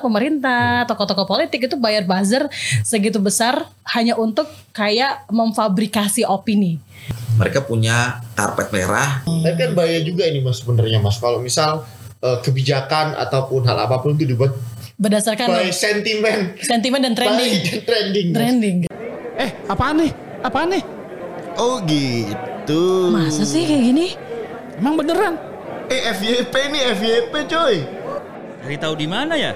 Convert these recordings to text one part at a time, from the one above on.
pemerintah, tokoh-tokoh politik itu bayar buzzer segitu besar hanya untuk kayak memfabrikasi opini. Mereka punya karpet merah. Tapi kan bahaya juga ini mas sebenarnya mas. Kalau misal eh, kebijakan ataupun hal apa pun itu dibuat Berdasarkan by sentimen, sentimen dan trending. by trending. Mas. Trending. Eh, apaan nih? Apaan nih? Oh gitu. Masa sih kayak gini? Emang beneran? Eh FYP nih FYP coy. Cari tahu di mana ya?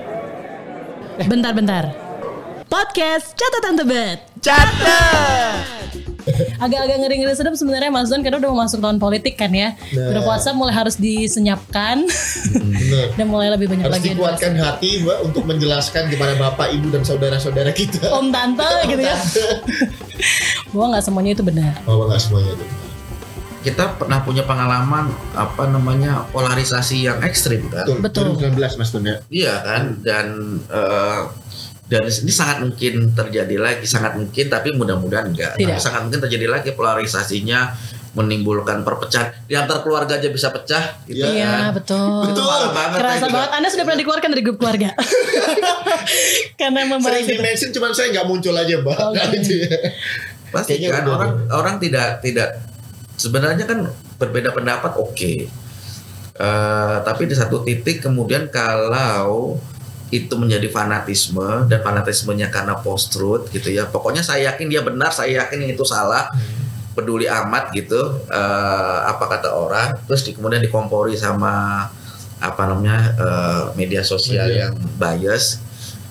Bentar-bentar. Podcast catatan tebet. Agak-agak ngeri-ngeri sedap sebenarnya Mas Don karena udah mau masuk tahun politik kan ya. Grup WhatsApp mulai harus disenyapkan Bener. dan mulai lebih banyak Harus lagi. dikuatkan hati mbak untuk menjelaskan kepada bapak, ibu dan saudara-saudara kita. Om tante gitu ya. Bahwa nggak semuanya itu benar. Oh nggak semuanya itu. Kita pernah punya pengalaman apa namanya polarisasi yang ekstrim kan. Betul. Betul. 2019 mas Don ya. Iya kan dan eh, dan ini sangat mungkin terjadi lagi sangat mungkin tapi mudah-mudahan enggak Tidak. Tapi sangat mungkin terjadi lagi polarisasinya menimbulkan perpecahan di antar keluarga aja bisa pecah gitu Iya. Iya kan. betul. parah banget Kerasa gitu. banget. Anda sudah pernah dikeluarkan dari grup keluarga. Karena membahas Sering di itu. mention cuman saya nggak muncul aja mbak. Oh, Nah, gitu. itu ya. pasti Kayaknya kan orang orang tidak tidak sebenarnya kan berbeda pendapat oke. Eh, tapi di satu titik kemudian kalau itu menjadi fanatisme dan fanatismenya karena post truth gitu ya pokoknya saya yakin dia benar saya yakin itu salah peduli amat gitu eh, apa kata orang. Terus di, kemudian dikompori sama apa namanya eh, media sosial Media. yang bias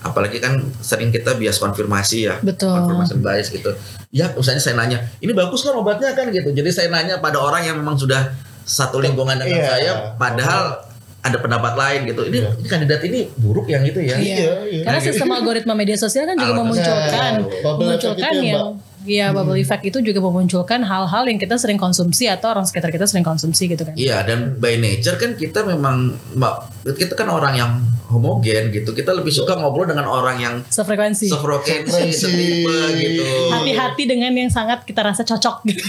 apalagi kan sering kita bias konfirmasi ya Betul. confirmation bias gitu. Ya, misalnya saya nanya, ini bagus kan obatnya kan gitu. Jadi saya nanya pada orang yang memang sudah satu lingkungan dengan Iya. saya, padahal ada pendapat lain gitu. Ini, ini kandidat ini buruk yang itu ya. Iya, iya. Karena sistem algoritma media sosial kan juga memunculkan Nah, bubble memunculkan ya, yang ya bubble effect itu juga memunculkan hal-hal yang kita sering konsumsi atau orang sekitar kita sering konsumsi gitu kan. Iya, dan by nature kan kita memang mbak kita kan orang yang homogen gitu. Kita lebih suka ngobrol dengan orang yang Sefrekuensi. sefrekuensi, setipe gitu. Hati-hati dengan yang sangat kita rasa cocok gitu.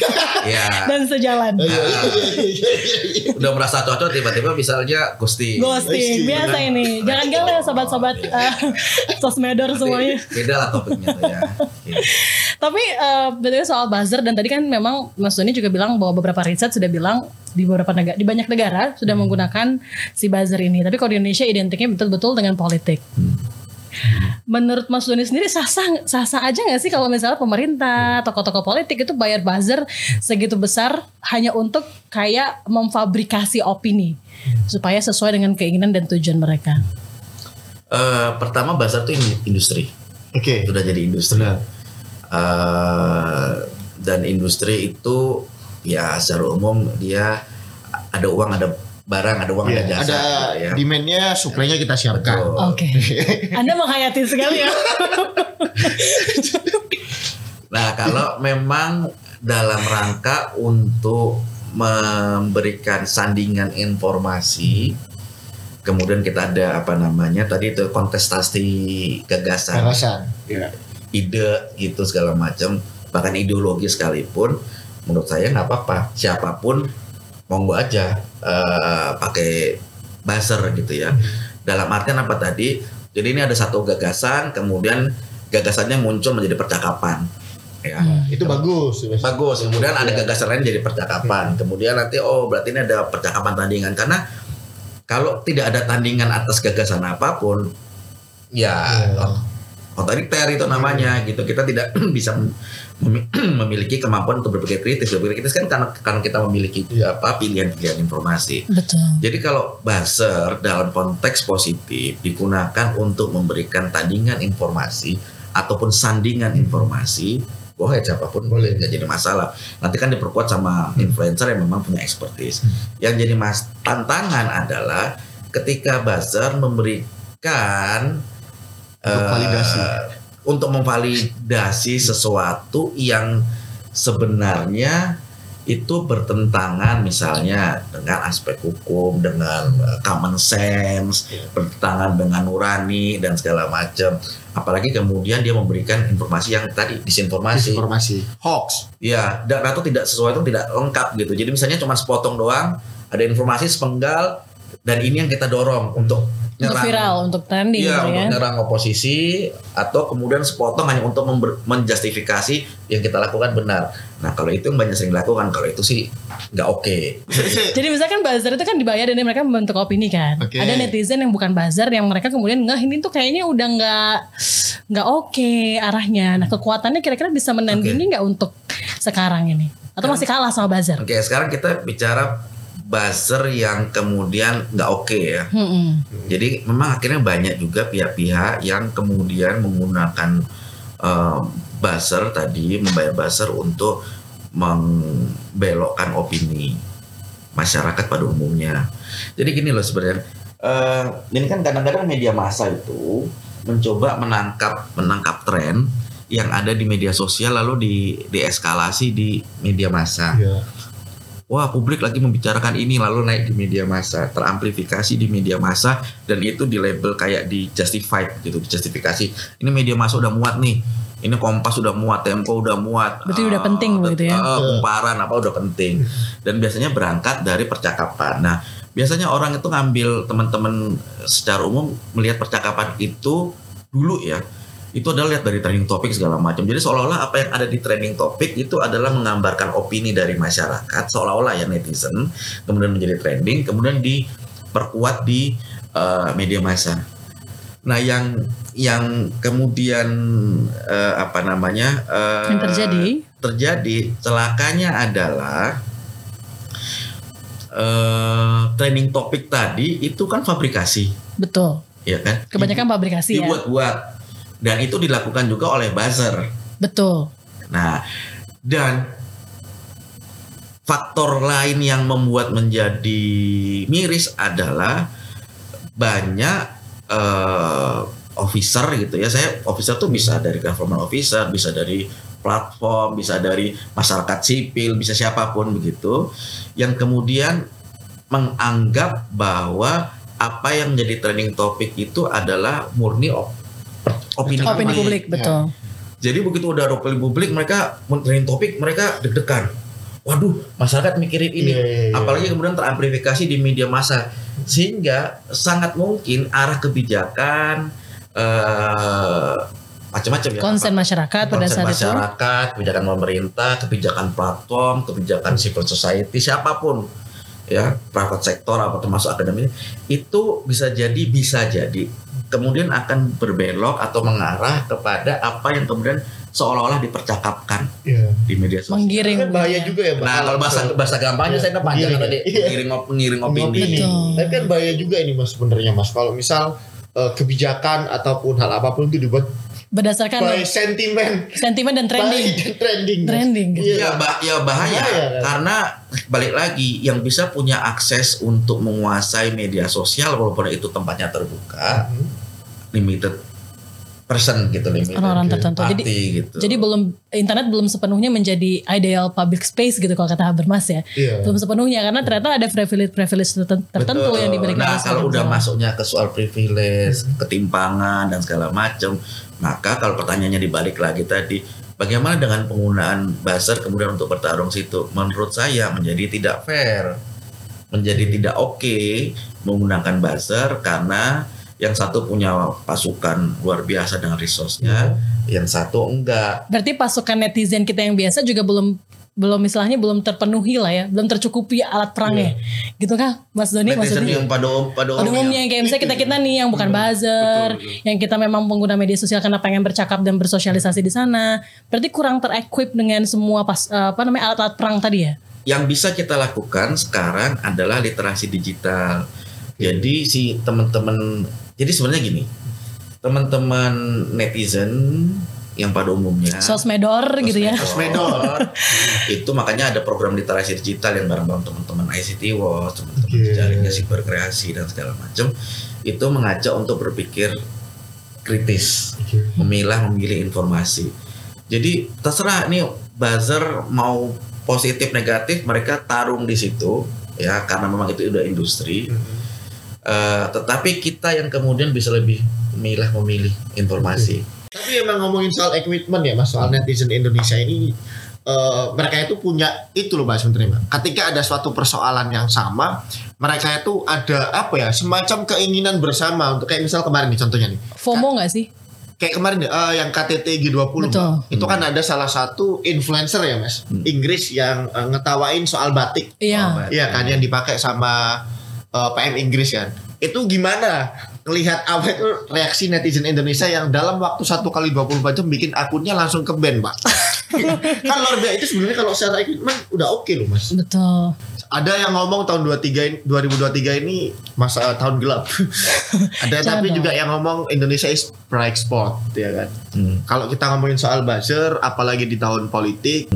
Ya, dan sejalan. Iya, iya, iya, iya, iya, iya. udah merasa cocok tiba-tiba misalnya ghosting. Ghosting biasa ini. Jangan galau ya sobat-sobat eh, sosmedor semuanya. Beda lah topiknya tuh ya. Gitu. Tapi eh btw soal buzzer dan tadi kan memang Mas Doni juga bilang bahwa beberapa riset sudah bilang di beberapa negara di banyak negara sudah menggunakan si buzzer ini. Tapi kalau di Indonesia identiknya betul-betul dengan politik. Menurut Mas Doni sendiri sah-sah sah-sah aja nggak sih kalau misalnya pemerintah, tokoh-tokoh politik itu bayar buzzer segitu besar hanya untuk kayak memfabrikasi opini supaya sesuai dengan keinginan dan tujuan mereka. Eh, pertama tuh ini industri. Oke. Sudah jadi industri. Benar. Eh, dan industri itu ya secara umum dia ada uang ada barang ada uang ada Iya, jasa ada gitu ya. demand-nya, supply-nya kita siapkan. Oke. Anda menghayati sekali ya. Nah, kalau memang dalam rangka untuk memberikan sandingan informasi, kemudian kita ada apa namanya tadi itu kontestasi gagasan, Gagasan. Ide gitu segala macam, bahkan ideologi sekalipun, menurut saya nggak apa-apa, siapa pun monggo aja eh, pakai buzzer gitu ya. Dalam artian apa tadi? Jadi ini ada satu gagasan, kemudian gagasannya muncul menjadi percakapan. Ya. Itu bagus. Bagus. Kemudian ada Iya. gagasan lain jadi percakapan. Kemudian nanti oh berarti ini ada percakapan tandingan karena kalau tidak ada tandingan atas gagasan apa pun ya Iya. Otoriter itu namanya gitu. Kita tidak bisa mem- memiliki kemampuan untuk berpikir kritis. Berpikir kritis kan karena karena kita memiliki Iya. apa pilihan-pilihan informasi. Betul. Jadi kalau buzzer dalam konteks positif digunakan untuk memberikan tandingan informasi ataupun sandingan informasi, boleh siapa pun boleh nggak jadi masalah. Nanti kan diperkuat sama influencer yang memang punya expertise. Yang jadi mas tantangan adalah ketika buzzer memberikan Untuk eh, validasi. untuk memvalidasi sesuatu yang sebenarnya itu bertentangan misalnya dengan aspek hukum, dengan eh, common sense, bertentangan dengan nurani dan segala macam. Apalagi kemudian dia memberikan informasi yang tadi disinformasi. Informasi. Hoax. Ya, dan atau tidak sesuai itu tidak lengkap gitu. Jadi misalnya cuma sepotong doang, ada informasi sepenggal dan ini yang kita dorong untuk Untuk viral, untuk trending Iya, gitu untuk ya. nyerang oposisi atau kemudian sepotong hanya untuk member- menjustifikasi yang kita lakukan benar. Nah, kalau itu yang banyak sering dilakukan, kalau itu sih nggak oke. Jadi misalkan buzzer itu kan dibayar dan mereka membentuk opini kan. Oke. Ada netizen yang bukan buzzer yang mereka kemudian nggak ini tuh kayaknya udah nggak nggak oke arahnya. Nah kekuatannya kira-kira bisa menandingi nggak untuk sekarang ini? Atau masih kalah sama buzzer? Oke, sekarang kita bicara buzzer yang kemudian nggak oke ya. Hmm-mm. Jadi memang akhirnya banyak juga pihak-pihak yang kemudian menggunakan eh, buzzer tadi membayar buzzer untuk membelokkan opini masyarakat pada umumnya. Jadi gini loh sebenarnya, eh, ini kan kadang-kadang media massa itu mencoba menangkap menangkap tren yang ada di media sosial lalu di dieskalasi di media massa Iya. Wah publik lagi membicarakan ini lalu naik di media massa teramplifikasi di media massa dan itu di label kayak di justified gitu justifikasi. Ini media massa udah muat nih. Ini kompas udah muat tempo udah muat. Berarti udah Ah, penting begitu ya? ah, kumparan apa udah penting. Dan biasanya berangkat dari percakapan. Nah biasanya orang itu ngambil teman-teman secara umum melihat percakapan itu dulu ya itu adalah lihat dari trending topik segala macam. Jadi seolah-olah apa yang ada di trending topik itu adalah menggambarkan opini dari masyarakat, seolah-olah ya netizen, kemudian menjadi trending, kemudian diperkuat di eh, media massa. Nah, yang yang kemudian eh, apa namanya eh, Yang terjadi? terjadi celakanya adalah eh trending topik tadi itu kan fabrikasi, Betul. ya kan? Kebanyakan fabrikasi ya. dibuat-buat dan itu dilakukan juga oleh buzzer. Betul. Nah, dan faktor lain yang membuat menjadi miris adalah banyak eh, officer gitu ya. Saya officer tuh bisa dari government officer, bisa dari platform, bisa dari masyarakat sipil, bisa siapa pun begitu yang kemudian menganggap bahwa apa yang menjadi trending topik itu adalah murni opini, Opini publik, publik. betul. Jadi begitu udah opini publik mereka trending topik mereka deg-degan. Waduh, masyarakat mikirin ini. Iya, iya, iya. Apalagi kemudian teramplifikasi di media massa sehingga sangat mungkin arah kebijakan eh macam-macam ya. Konsen masyarakat pada Konsen saat itu. masyarakat, kebijakan pemerintah, kebijakan platform, kebijakan civil society siapa pun ya, private sektor apa termasuk akademik itu bisa jadi bisa jadi kemudian akan berbelok atau mengarah kepada apa yang kemudian seolah-olah dipercakapkan Iya. di media sosial. Menggiring. Kan bahaya juga ya, Bang. Nah, kalau bahasa bahasa gampangnya Iya, saya kan panjang pengiring tadi ya. Iya. pengiring op- pengiring opini. Betul. Tapi kan bahaya juga ini Mas sebenarnya Mas. Kalau misal eh, kebijakan ataupun hal apa pun itu dibuat Berdasarkan by sentimen sentimen dan trending. by dan trending. Trending, gitu. Iya. Ya, bah- ya bahaya Bahaya, kan? karena balik lagi yang bisa punya akses untuk menguasai media sosial walaupun itu tempatnya terbuka Mhm. Limited person gitu limited Orang-orang tertentu. Jadi party gitu. Jadi belum internet belum sepenuhnya menjadi ideal public space gitu kalau kata Habermas ya. Iya. Belum sepenuhnya karena ternyata ada privilege privilege terten- tertentu Betul. yang diberikan Nah kalau udah masuknya ke soal privilege, ketimpangan dan segala macam, maka kalau pertanyaannya dibalik lagi tadi, bagaimana dengan penggunaan buzzer kemudian untuk bertarung situ? Menurut saya menjadi tidak fair, menjadi tidak oke menggunakan buzzer karena yang satu punya pasukan luar biasa dengan resource-nya, yang satu enggak. Berarti pasukan netizen kita yang biasa juga belum belum istilahnya belum terpenuhi lah ya, belum tercukupi alat perangnya. Gitu kan Mas Doni Netizen maksudnya? yang pada um- pada Pada umumnya. yang kayak misalnya kita-kita nih yang bukan buzzer, yang kita memang pengguna media sosial karena pengen bercakap dan bersosialisasi di sana, berarti kurang terequip dengan semua pas apa namanya alat-alat perang tadi ya. yang bisa kita lakukan sekarang adalah literasi digital. Jadi si teman-teman, jadi sebenarnya gini, teman-teman netizen yang pada umumnya Sosmedor gitu ya. Sosmedor, itu makanya ada program literasi digital yang bareng-bareng teman-teman ICT Watch, teman-teman Oke. jaringnya siber kreasi dan segala macam itu mengajak untuk berpikir kritis memilah memilih informasi. Jadi terserah nih buzzer mau positif negatif mereka tarung di situ ya karena memang itu udah industri. Eh, tetapi kita yang kemudian bisa lebih memilah memilih informasi. Tapi emang ngomongin soal equipment ya Mas, soal netizen Indonesia ini eh, mereka itu punya itu loh Mas. Mbak. Ketika ada suatu persoalan yang sama, mereka itu ada apa ya semacam keinginan bersama untuk kayak misal kemarin nih contohnya nih. FOMO nggak sih? Kayak kemarin eh, yang KTT G20 Mbak. Betul. itu kan ada salah satu influencer ya Mas Inggris yang eh, ngetawain soal batik. Iya. Iya kan yang dipakai sama eh, PM Inggris kan. Itu gimana ngelihat apa itu reaksi netizen Indonesia yang dalam waktu satu kali 24 jam bikin akunnya langsung ke band, Pak. kan luar biasa itu sebenarnya kalau secara equipment udah oke loh, Mas. Betul. Ada yang ngomong tahun 23 ini, 2023 ini masa tahun gelap. Ada tapi juga yang ngomong Indonesia is bright spot ya kan. Hmm. Kalau kita ngomongin soal buzzer apalagi di tahun politik,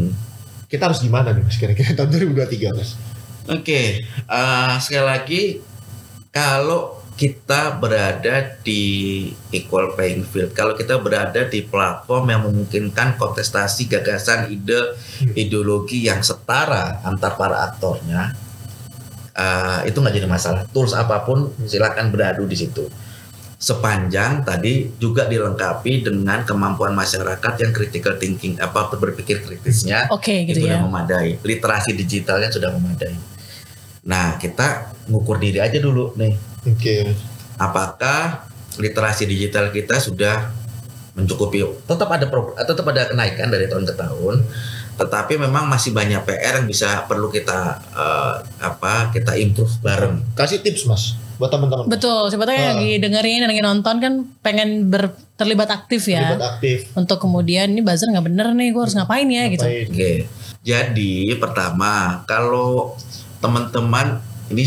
kita harus gimana nih Mas kira-kira tahun 2023, Mas? Oke, eh, sekali lagi kalau kita berada di equal playing field, kalau kita berada di platform yang memungkinkan kontestasi gagasan, ide, ideologi yang setara antar para aktornya, eh, itu nggak jadi masalah. Tools apa pun silakan beradu di situ. Sepanjang tadi juga dilengkapi dengan kemampuan masyarakat yang critical thinking apa berpikir kritisnya Oke gitu itu ya. sudah memadai. Literasi digitalnya sudah memadai. Nah, kita ngukur diri aja dulu nih. Oke. Apakah literasi digital kita sudah mencukupi? Tetap ada pro- tetap ada kenaikan dari tahun ke tahun. Tetapi memang masih banyak PR yang bisa perlu kita eh, apa? Kita improve bareng. Kasih tips Mas buat teman-teman. Betul. Siapa tahu yang Ah. lagi dengerin, yang lagi nonton kan pengen ber, terlibat aktif ya. Terlibat aktif. Untuk kemudian ini buzzer nggak bener nih, gue harus ngapain ya gitu. Ngapain? Oke. Jadi pertama, kalau teman-teman ini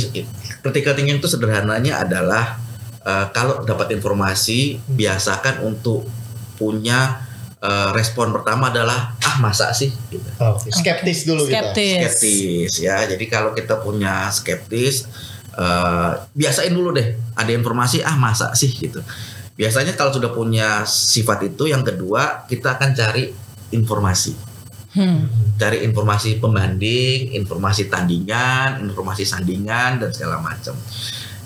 critical thinking itu sederhananya adalah eh, kalau dapat informasi biasakan untuk punya eh, respon pertama adalah ah masa sih gitu. Oh, Oke, Skeptis dulu kita. Skeptis. skeptis ya. Jadi kalau kita punya skeptis eh, biasain dulu deh ada informasi ah masa sih gitu. Biasanya kalau sudah punya sifat itu yang kedua kita akan cari informasi Hmm. cari informasi pembanding, informasi tandingan, informasi sandingan dan segala macam.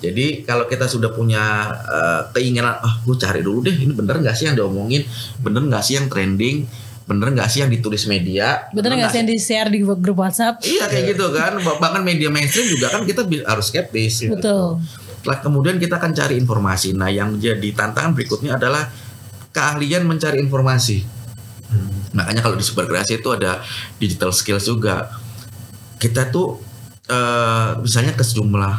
Jadi kalau kita sudah punya eh, keinginan, ah gue cari dulu deh, ini bener nggak sih yang diomongin, bener nggak sih yang trending, bener nggak sih yang ditulis media, Bener nggak sih yang di share di grup WhatsApp? Iya kayak gitu kan, bahkan media mainstream juga kan kita harus skeptis. gitu. Betul. Setelah kemudian kita akan cari informasi. Nah yang jadi tantangan berikutnya adalah keahlian mencari informasi. Makanya kalau di super kreasi itu ada digital skills juga. Kita tuh eh, misalnya ke sejumlah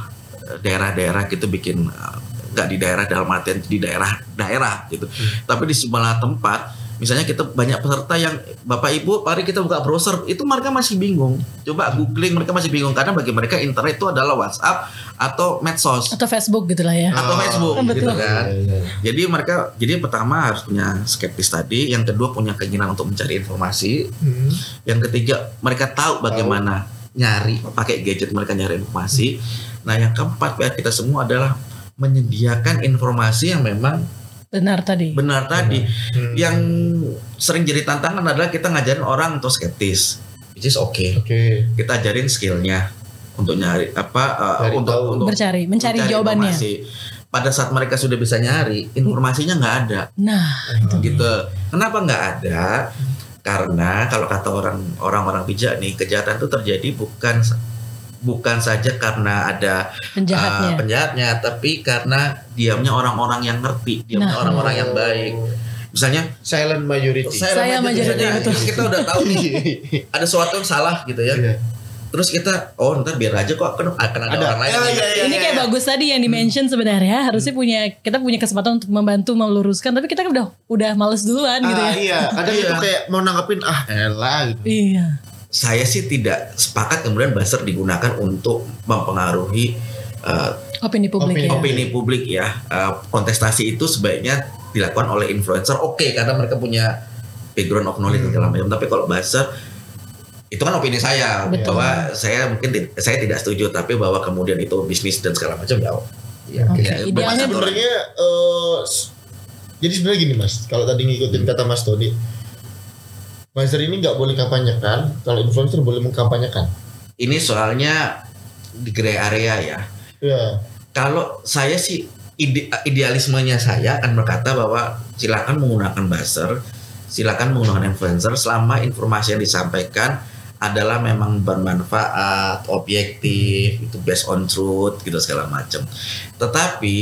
eh, daerah-daerah gitu bikin eh, nggak di daerah dalam artian di daerah-daerah gitu. Tapi di sejumlah tempat misalnya kita banyak peserta yang Bapak Ibu mari kita buka browser itu mereka masih bingung. Coba googling mereka masih bingung karena bagi mereka internet itu adalah WhatsApp atau medsos Atau Facebook gitu lah ya. atau Facebook Betul. gitu kan. Iya, iya. Jadi mereka jadi pertama harus punya skeptis tadi, yang kedua punya keinginan untuk mencari informasi, Hmm. yang ketiga mereka tahu bagaimana nyari pakai gadget mereka nyari informasi. Nah, yang keempat PR kita semua adalah menyediakan informasi yang memang Benar tadi. benar tadi. Hmm. Yang sering jadi tantangan adalah kita ngajarin orang untuk skeptis, which is okay. Oke. Kita ajarin skillnya untuk nyari apa uh, untuk, tahu. untuk Mencari, mencari jawabannya. informasi. Pada saat mereka sudah bisa nyari, informasinya nggak ada Nah, gitu. Kenapa nggak ada? Karena kalau kata orang orang-orang bijak nih, kejahatan itu terjadi bukan bukan saja karena ada penjahatnya. uh, penjahatnya, tapi karena diamnya orang-orang yang ngerti, diamnya Nah. orang-orang yang baik. Misalnya Silent majority. Saya aja majority, misalnya, betul. kita udah tahu nih ada sesuatu yang salah gitu ya. Iya. Terus kita oh ntar biar aja kok akan, akan ada, Ada. orang lain. Ya, yang ya, ya. ini kayak bagus tadi yang di-mention sebenarnya harusnya punya kita punya kesempatan untuk membantu meluruskan tapi kita udah udah males duluan gitu Ah, ya. iya, kadang Iya. itu kayak mau nanggepin ah elah gitu. Iya. Saya sih tidak sepakat kemudian buzzer digunakan untuk mempengaruhi uh, Opini publik Opini- ya. opini publik ya Uh, kontestasi itu sebaiknya dilakukan oleh influencer oke karena mereka punya background of knowledge Hmm. segala macam tapi kalau buzzer itu kan opini saya Betul. bahwa saya mungkin saya tidak setuju tapi bahwa kemudian itu bisnis dan segala macam ya ya, Oke, ya, idealnya. Sebenarnya s- jadi sebenarnya gini mas, kalau tadi ngikutin kata Mas Tony, buzzer ini nggak boleh kampanyekan, kalau influencer boleh mengkampanyekan. ini soalnya di gray area ya Ya, kalau saya sih ide- idealismenya saya akan berkata bahwa silakan menggunakan buzzer silakan menggunakan influencer selama informasi yang disampaikan adalah memang bermanfaat, objektif, itu based on truth gitu segala macam. Tetapi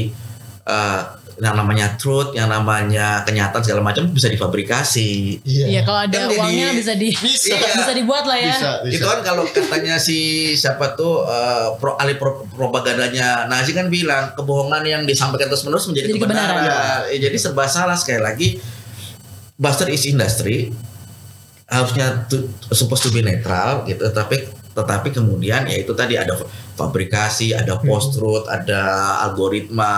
eh, yang namanya truth, yang namanya kenyataan segala macam bisa difabrikasi. Iya kalau ada Kan jadi- uangnya bisa di Bisa. bisa dibuat lah ya. Bisa, bisa. Itu kan kalau katanya si siapa tuh eh, pro, ahli pro- propagandanya Nazi kan bilang kebohongan yang disampaikan terus menerus menjadi Jadi kebenaran. kebenaran. Ya, jadi serba salah sekali lagi. Buster is industry harusnya to, supposed to be netral gitu, tapi tetapi kemudian ya itu tadi ada fabrikasi, ada post truth, ada algoritma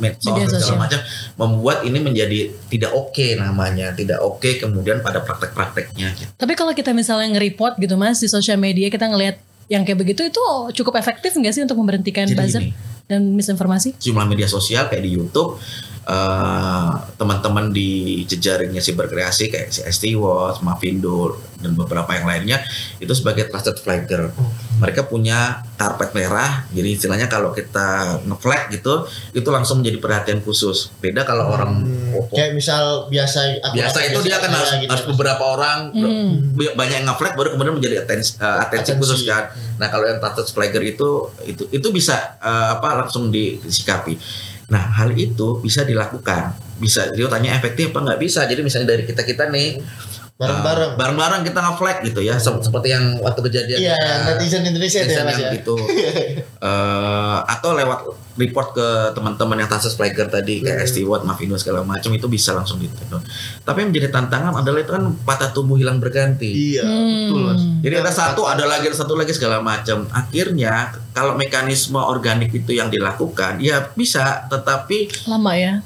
medsos segala sosial. macam membuat ini menjadi tidak oke namanya, tidak oke kemudian pada praktek-prakteknya. gitu. Tapi kalau kita misalnya nge-report gitu mas di sosial media kita ngelihat yang kayak begitu itu cukup efektif nggak sih untuk memberhentikan Jadi buzzer gini. dan misinformasi? jumlah media sosial kayak di YouTube eh, teman-teman di jejaringnya cyberkreasi kayak si ST Watch, Mavindo dan beberapa yang lainnya itu sebagai trusted flagger. Mereka punya karpet merah, jadi istilahnya kalau kita nge-flag gitu itu langsung menjadi perhatian khusus. Beda kalau orang Hmm, kayak misal biasa biasa itu dia kan harus, gitu. harus beberapa orang Hmm. banyak yang nge-flag baru kemudian menjadi atensi, eh, atensi Atensi. khusus kan. Nah kalau yang trusted flagger itu itu itu bisa eh, apa langsung di- disikapi. Nah hal itu bisa dilakukan. Bisa dia tanya efektif apa nggak bisa. Jadi misalnya dari kita kita nih bareng-bareng. eh, bareng-bareng kita nge-flag gitu ya Sep- seperti yang waktu kejadian Iya, eh, netizen Indonesia itu ya netizen Mas yang ya. gitu Eh, atau lewat report ke teman-teman yang trusted flagger tadi kayak Hmm. ST Watt, Mavindo segala macam itu bisa langsung gitu. Tapi yang menjadi tantangan adalah itu kan patah tumbuh hilang berganti. Iya, Hmm. betul Mas. Jadi ada satu, ada lagi, ada satu lagi segala macam. Akhirnya kalau mekanisme organik itu yang dilakukan, ya bisa. Tetapi Lama ya.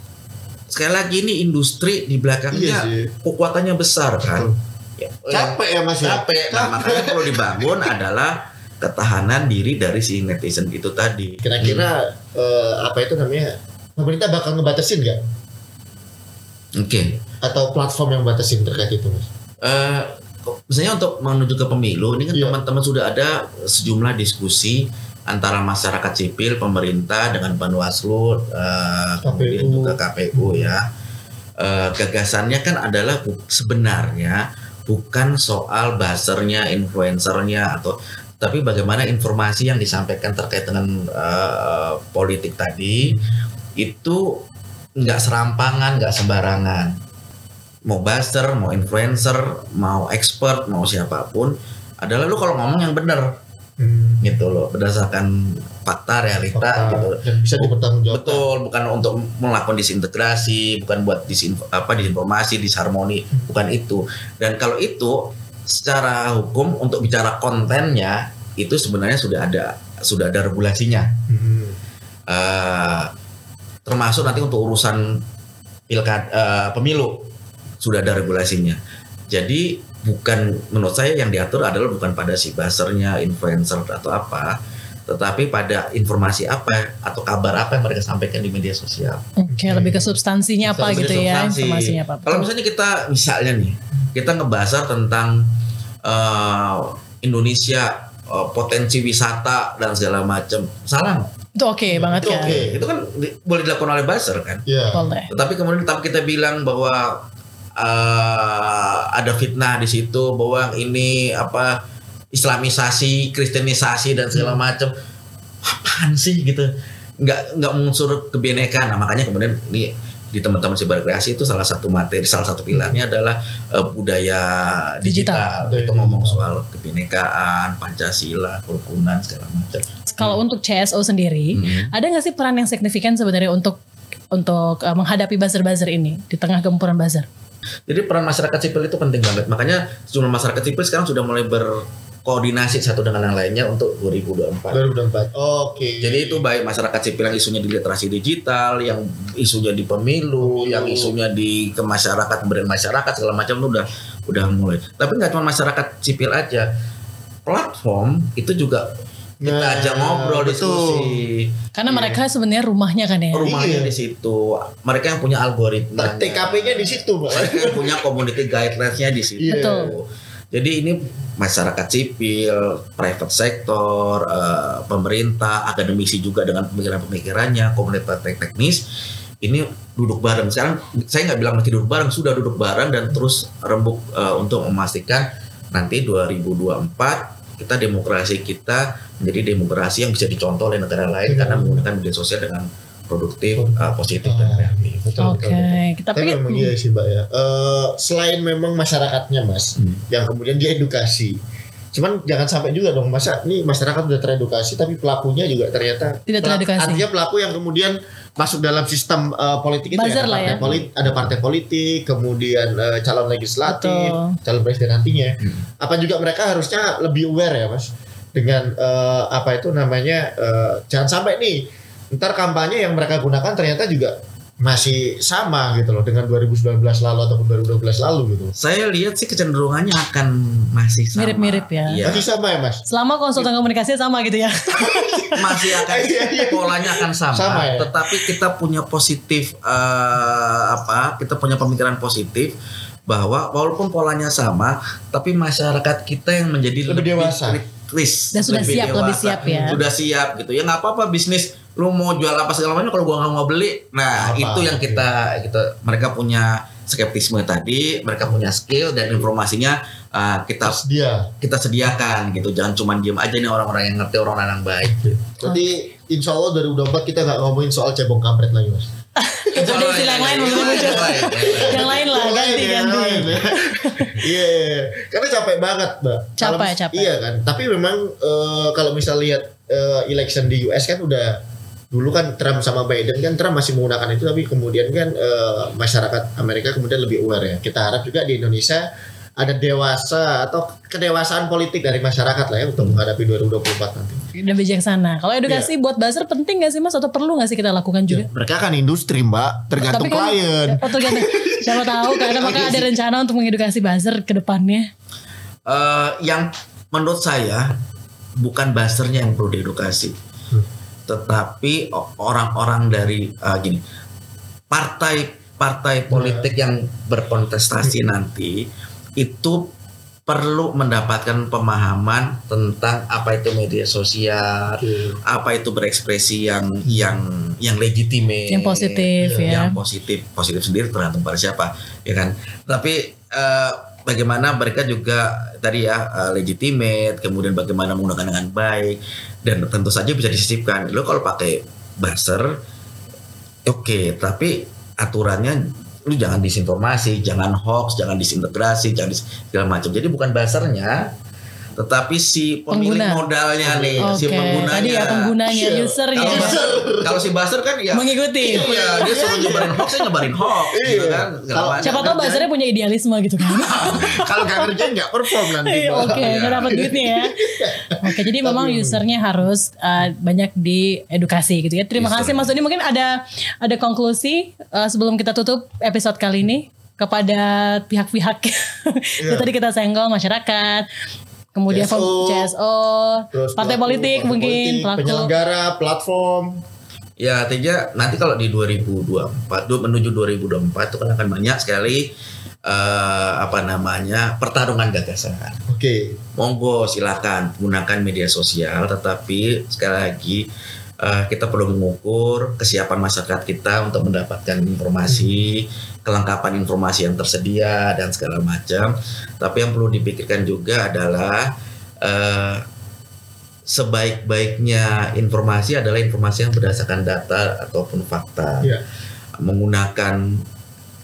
Sekali lagi ini industri di belakangnya Iya kekuatannya besar kan. Ya, Capek ya Mas ya. capek. Nah, makanya perlu dibangun adalah ketahanan diri dari si netizen itu tadi. Kira-kira eh, apa itu namanya? Pemerintah bakal ngebatasin nggak? Oke. Atau platform yang batasin terkait itu Mas? Eh, misalnya untuk menuju ke pemilu ini kan Iya. teman-teman sudah ada sejumlah diskusi antara masyarakat sipil, pemerintah dengan Panwaslu, eh, kemudian juga KPU ya. Eh, gagasannya kan adalah bu- sebenarnya bukan soal buzzernya, influencernya atau tapi bagaimana informasi yang disampaikan terkait dengan eh, politik tadi itu nggak serampangan, nggak sembarangan. Mau buzzer, mau influencer, mau expert, mau siapa pun adalah lu kalau ngomong yang benar gitu loh berdasarkan fakta realita Fakta gitu dan bisa dipertanggungjawabkan. betul bukan untuk melakukan disintegrasi bukan buat disinfo, apa disinformasi disharmoni bukan itu dan kalau itu secara hukum untuk bicara kontennya itu sebenarnya sudah ada sudah ada regulasinya Hmm. Eh, termasuk nanti untuk urusan pilkad eh, pemilu sudah ada regulasinya. Jadi bukan menurut saya yang diatur adalah bukan pada si buzzernya, influencer atau apa, tetapi pada informasi apa atau kabar apa yang mereka sampaikan di media sosial. Oke, lebih ke substansinya apa Lebih gitu ya, substansi. informasinya apa. Kalau misalnya kita misalnya nih, kita ngebahas tentang eh, Indonesia eh, potensi wisata dan segala macam, salah nggak? Itu oke banget Itu kan. oke. Itu kan di- boleh dilakukan oleh buzzer kan. Iya. Boleh. Tetapi kemudian tetap kita bilang bahwa eh, ada fitnah di situ bahwa ini apa Islamisasi, Kristenisasi dan segala macam. Apaan sih gitu? Nggak nggak mengunsur kebinekaan. Nah, makanya kemudian ini di teman-teman cyberkreasi itu salah satu materi, salah satu pilarnya adalah eh, budaya digital. Digital. Itu ngomong soal kebinekaan, Pancasila, kerukunan segala macam. Kalau untuk CSO sendiri, Hmm. ada nggak sih peran yang signifikan sebenarnya untuk untuk uh, menghadapi buzzer-buzzer ini di tengah gempuran buzzer? Jadi peran masyarakat sipil itu penting banget. Makanya sejumlah masyarakat sipil sekarang sudah mulai berkoordinasi satu dengan yang lainnya untuk 2024. 2024. Oke. Jadi itu baik masyarakat sipil yang isunya di literasi digital, yang isunya di pemilu, Pemilu. yang isunya di ke masyarakat, pemberian masyarakat segala macam itu udah udah mulai. Tapi nggak cuma masyarakat sipil aja, platform itu juga kita Nah, ajak ngobrol betul. diskusi. Karena Iya. mereka sebenarnya rumahnya kan ya. rumahnya Iya. di situ, mereka yang punya algoritma. Nah, TKP-nya di situ, Mbak. mereka yang punya community guidelines-nya di situ. Iya. Betul. Jadi ini masyarakat sipil, private sector, eh, pemerintah, akademisi juga dengan pemikiran-pemikirannya, komunitas tek- teknis ini duduk bareng. Sekarang saya nggak bilang masih duduk bareng, sudah duduk bareng dan terus rembuk eh, untuk memastikan nanti 2024 kita demokrasi kita menjadi demokrasi yang bisa dicontoh oleh negara lain karena menggunakan media sosial dengan produktif, eh, positif dan kreatif. Betul, Oke, betul. tapi Tapi memang iya sih mbak ya. Eh, selain memang masyarakatnya mas, Hmm. yang kemudian diedukasi. Cuman jangan sampai juga dong masa nih masyarakat udah teredukasi tapi pelakunya juga ternyata Tidak teredukasi. Artinya pelaku yang kemudian masuk dalam sistem eh, politik itu Buzzer ya, ada lah partai ya. politik, ada partai politik, kemudian eh, calon legislatif, Betul. calon presiden nantinya. Hmm. Apa juga mereka harusnya lebih aware ya mas dengan eh, apa itu namanya eh, jangan sampai nih ntar kampanye yang mereka gunakan ternyata juga masih sama gitu loh dengan 2019 lalu ataupun 2012 lalu gitu. Saya lihat sih kecenderungannya akan masih sama. Mirip-mirip ya. Iya. Masih sama ya mas? selama konsultan komunikasi sama gitu ya. masih akan Iya, iya. polanya akan sama, Sama ya? tetapi kita punya positif eh, apa kita punya pemikiran positif bahwa walaupun polanya sama tapi masyarakat kita yang menjadi Lebih dewasa. kritis Dan sudah siap, lebih siap ya. sudah siap gitu ya nggak apa-apa bisnis lu mau jual apa segala macam kalau gua nggak mau beli nah Apa? itu yang kita kita mereka punya skeptisme tadi mereka punya skill dan informasinya eh, kita Pas dia. kita sediakan gitu jangan cuma diem aja nih orang-orang yang ngerti orang-orang yang baik gitu. Jadi insya Allah 2024 kita nggak ngomongin soal cebong kampret lagi mas. Itu ada istilah yang lain. Yang lain lah, Yang ganti ganti. ya. Iya, iya, iya. karena capek banget, mbak. Capek, capek. Iya kan. Tapi memang eh, kalau misal lihat eh, election di US kan udah dulu kan Trump sama Biden kan Trump masih menggunakan itu tapi kemudian kan eh, masyarakat Amerika kemudian lebih aware ya. Kita harap juga di Indonesia ada dewasa atau kedewasaan politik dari masyarakat lah ya untuk menghadapi 2024 nanti. Dan bijaksana. Kalau Iya. edukasi buat buzzer penting gak sih mas atau perlu gak sih kita lakukan juga? Mereka kan industri mbak, tergantung Tapi kan- klien. Oh, tergantung. Siapa tahu karena maka ada rencana untuk mengedukasi buzzer ke depannya. Eh, yang menurut saya bukan buzzernya yang perlu diedukasi, tetapi orang-orang dari eh, gini partai-partai politik yang berkontestasi nanti itu perlu mendapatkan pemahaman tentang apa itu media sosial, apa itu berekspresi yang yang yang legitimate, Yang positif, ya. yang positif positif sendiri tergantung pada siapa, ya kan. Tapi eh, bagaimana mereka juga tadi ya eh, legitimate, kemudian bagaimana menggunakan dengan baik dan tentu saja bisa disisipkan. Lo kalau pakai buzzer, oke, tapi aturannya lu jangan disinformasi, jangan hoax, jangan disintegrasi, jangan dis- segala macam. Jadi bukan buzzernya, tetapi si pemilik Pengguna. modalnya nih, si Oke, penggunanya. tadi ya penggunanya, Iya. usernya. Kalau buzzer, kalau si buzzer kan ya Mengikuti. Iya, dia suruh nyebarin hoax, saya nyebarin hoax, gitu kan. segala Kalau-. Siapa tahu buzzernya punya idealisme gitu kan. Kalau nggak kerja nggak perform nanti. Iya. Oke, nggak dapat duitnya ya. Oke, jadi memang usernya harus uh, banyak diedukasi gitu ya. Terima User. kasih Mas Doni. Mungkin ada ada konklusi uh, sebelum kita tutup episode kali ini kepada pihak-pihak yang tadi kita senggol masyarakat, kemudian CSO, CSO, Terus partai politik partai mungkin, politik, pelaku. penyelenggara, platform. Ya artinya nanti kalau di 2024 du- menuju 2024 itu kan akan banyak sekali eh, apa namanya pertarungan gagasan. Oke. Monggo silakan gunakan media sosial, tetapi sekali lagi eh, kita perlu mengukur kesiapan masyarakat kita untuk mendapatkan informasi, kelengkapan informasi yang tersedia dan segala macam. Tapi yang perlu dipikirkan juga adalah eh, sebaik-baiknya informasi adalah informasi yang berdasarkan data ataupun fakta. Iya. Menggunakan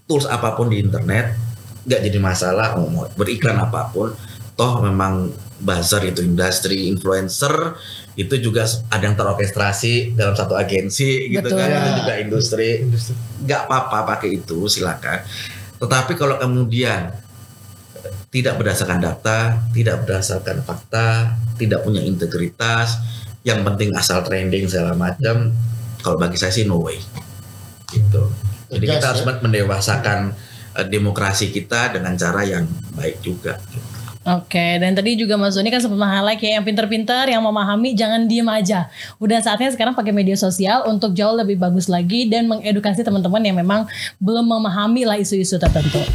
tools apa pun di internet nggak jadi masalah mau beriklan apa pun toh memang buzzer itu industri influencer itu juga ada yang terorkestrasi dalam satu agensi gitu Betul. kan. Itu Ya. juga industri. Nggak apa-apa pakai itu silakan. Tetapi kalau kemudian tidak berdasarkan data tidak berdasarkan fakta tidak punya integritas yang penting asal trending segala macam kalau bagi saya sih no way. Gitu. Jadi kita harus ya. mendewasakan eh, demokrasi kita dengan cara yang baik juga Oke, dan tadi juga Mas Doni kan sempat highlight ya yang pinter-pinter, yang memahami jangan diem aja. Udah saatnya sekarang pakai media sosial untuk jauh lebih bagus lagi dan mengedukasi teman-teman yang memang belum memahami lah isu-isu tertentu.